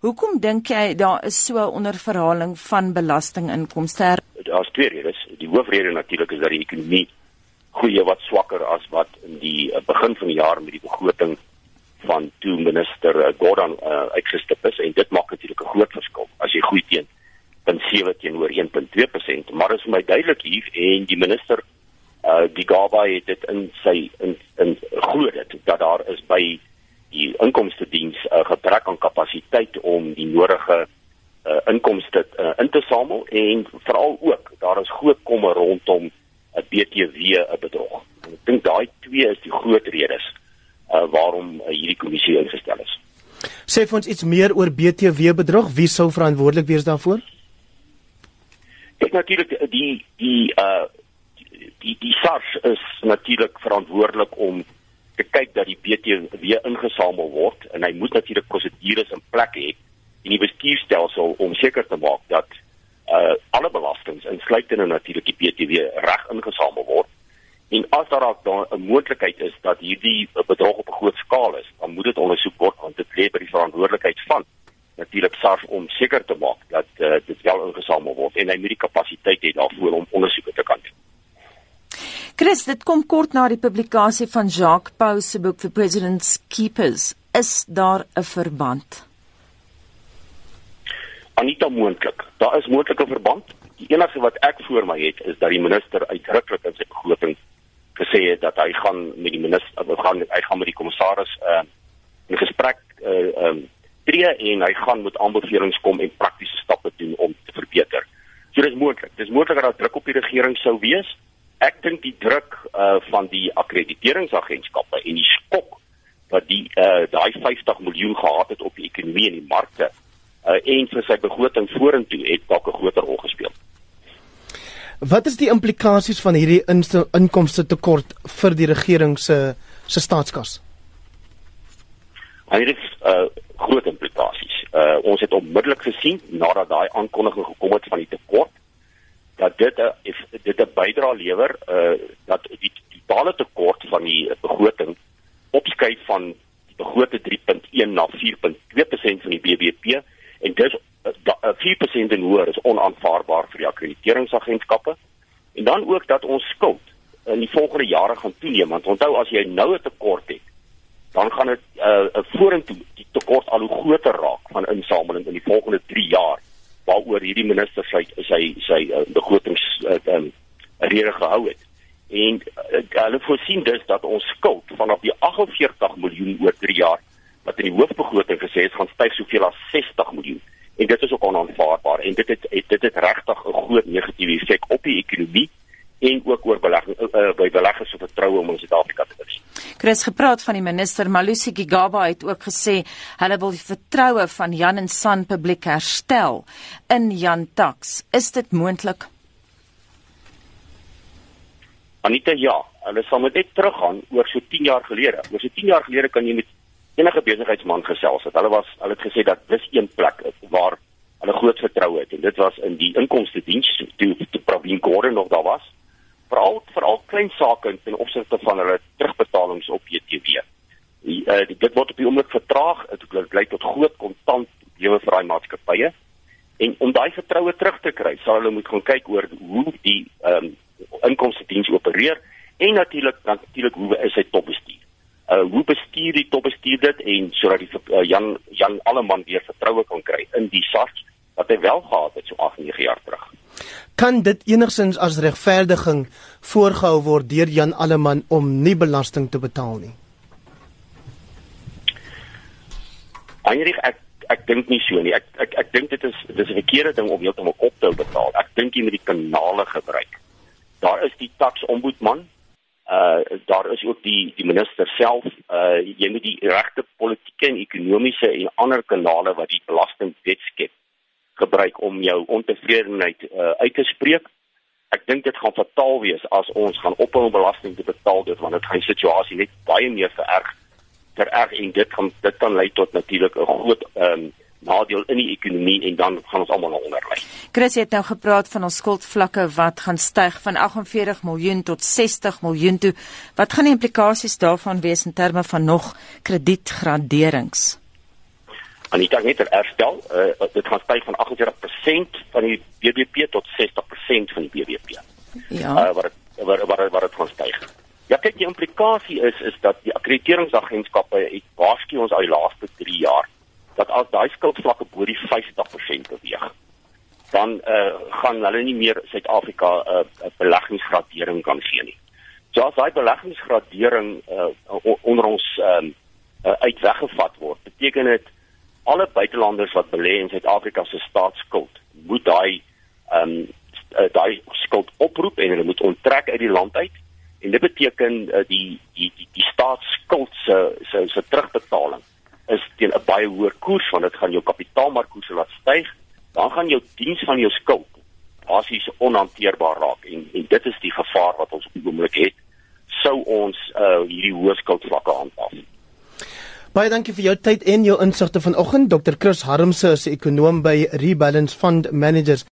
Hoekom dink jy daar is so 'n onderverhaling van belastinginkomste? Daar's twee redes. Die hoofrede natuurlik is dat die ekonomie goeie wat swakker as wat in die uh, begin van die jaar met die begroting van toe minister uh, Gordon uh, uitgestip is en dit maak natuurlik 'n groot verskil as jy groei teen 0.7 teenoor 1.2%, maar is vir my duidelik hier en die minister uh die Gaba het dit in sy in in glo dit dat daar is by die inkomste diens 'n uh, gebrek aan kapasiteit om die nodige uh, inkomste uh, in te samel en veral ook daar is groot kommer rondom 'n uh, BTW 'n bedrog. En ek dink daai twee is die groot redes uh, waarom uh, hierdie kommissie ingestel is. Sê vir ons iets meer oor BTW bedrog. Wie sou verantwoordelik wees daarvoor? Dit natuurlik die die uh die die SARS is natuurlik verantwoordelik om te kyk dat die BTW ingesamel word en hy moet natuurlik prosedures in plek hê in die bestuurstelsel om seker te maak dat uh alle belastings insluitende natuurlik die BTW reg ingesamel word. En as daar ook 'n moontlikheid is dat hierdie bedrog op 'n groot skaal is, dan moet dit ondersoek word want dit lê by die verantwoordelikheid van natuurlik SARS om seker te maak dat uh, dit wel ingesamel word en hy moet die kapasiteit hê daarvoor om doen. Chris, dit kom kort na die publikasie van Jacques Pau se boek The President's Keepers. Is daar 'n verband? Anita moontlik. Daar is moontlik 'n verband. Die enigste wat ek voor my het is dat die minister uitdruklik in sy begroting gesê het dat hy gaan met die minister gaan hy gaan met die kommissaris uh, in gesprek uh, um, tree en hy gaan met aanbevelings kom en praktiese stappe doen om te verbeter. So dis moontlik. Dis moontlik dat daar druk op die regering sou wees ek dink die druk uh van die akkrediteringsagentskappe en die skok wat die uh daai 50 miljoen gehad het op die ekonomie en die markte uh en vir sy begroting vorentoe het dalk 'n groter rol gespeel. Wat is die implikasies van hierdie inkomste tekort vir die regering se se staatskas? Hy het uh groot implikasies. Uh ons het onmiddellik gesien nadat daai aankondiging gekom het van die tekort dat dit 'n dit 'n bydrae lewer uh dat die totale tekort van die begroting opskuif van die begrote 3.1 na 4.2% van die BBP en dis uh, 4% en hoër is onaanvaarbaar vir die akkrediteringsagentskappe. En dan ook dat ons skuld in die volgende jare gaan toeneem want onthou as jy nou 'n tekort het dan gaan dit uh vorentoe die tekort al hoe groter raak van insameling in die volgende 3 jaar waaroor hierdie minister sy sy sy uh, begrotings uh, um, rede gehou het. En uh, hulle voorsien dus dat ons skuld vanaf die 48 miljoen oor 3 jaar wat in die hoofbegroting gesê is gaan styg soveel as 60 miljoen. En dit is ook onaanvaarbaar en dit het, het dit het regtig 'n groot negatiewe effek op die ekonomie en ook oor belegging uh, by beleggers se vertroue om in Suid-Afrika te wees. Chris gepraat van die minister Malusi Gigaba het ook gesê hulle wil die vertroue van Jan en San publiek herstel in Jan Tax. Is dit moontlik? Anita ja, hulle sal met dit teruggaan oor so 10 jaar gelede. Oor so 10 jaar gelede kan jy met enige besigheidsman gesels het. Hulle was hulle het gesê dat dis een plek waar hulle groot vertroue het en dit was in die inkomste diens toe toe Pravin Gordhan nog daar was veral veral klein sake in opsigte van hulle terugbetalings op BTW. Die, uh, dit word op die oomblik vertraag, dit lei tot groot kontant lewe vir daai maatskappye. En om daai vertroue terug te kry, sal hulle moet gaan kyk oor hoe die ehm um, inkomste diens opereer en natuurlik natuurlik hoe is hy topbestuur. Uh hoe bestuur die topbestuur dit en sodat die uh, Jan Jan Alleman weer vertroue kan kry in die SARS wat hy wel gehad het so 8 9 jaar kan dit enigsins as regverdiging voorgehou word deur Jan Alleman om nie belasting te betaal nie. Heinrich ek ek dink nie so nie. Ek ek ek dink dit is dis 'n verkeerde ding om heeltemal op te betaal. Ek dink jy moet die kanale gebruik. Daar is die taksombudsman. Uh daar is ook die die minister self. Uh jy moet die regte politieke en ekonomiese en ander kanale wat die belastingwet skep gebruik om jou ontevredenheid uh, uit te spreek. Ek dink dit gaan fataal wees as ons gaan ophou om belasting te betaal dit want dit gaan die situasie net baie meer vererg vererg en dit gaan dit kan lei tot natuurlik 'n groot ehm um, nadeel in die ekonomie en dan gaan ons almal onder lê. Chris het nou gepraat van ons skuldvlakke wat gaan styg van 48 miljoen tot 60 miljoen toe. Wat gaan die implikasies daarvan wees in terme van nog kredietgraderings? En dit net herstel, uh, dit gaan styg van 48% van die BBP tot 60% van die BBP. Ja. Uh, wat wat wat wat dit gaan styg. Ja, kyk, die implikasie is is dat die akkrediteringsagentskappe het waarsku ons al die laaste 3 jaar dat as daai skuldvlakke bo die 50% beweeg, dan eh uh, gaan hulle nie meer Suid-Afrika 'n uh, uh, beleggingsgradering kan gee nie. So as daai beleggingsgradering uh, onder ons um, uh, uitweggevat word, beteken dit alle buitelanders wat belê in Suid-Afrika se staatsskuld moet daai ehm um, daai skuld oproep en hulle moet onttrek uit die land uit. En dit beteken uh, die die die, die staatsskuld se se se terugbetaling is teen 'n baie hoër koers want dit gaan jou kapitaalmarkkoerse laat styg. Dan gaan jou diens van jou skuld basies onhanteerbaar raak en en dit is die gevaar wat ons op die oomblik het. Sou ons uh, hierdie hoë skuldvlakke aanpas Baie dankie vir jou tyd en jou insigte vanoggend. Dr Chris Harmse is 'n ekonoom by Rebalance Fund Managers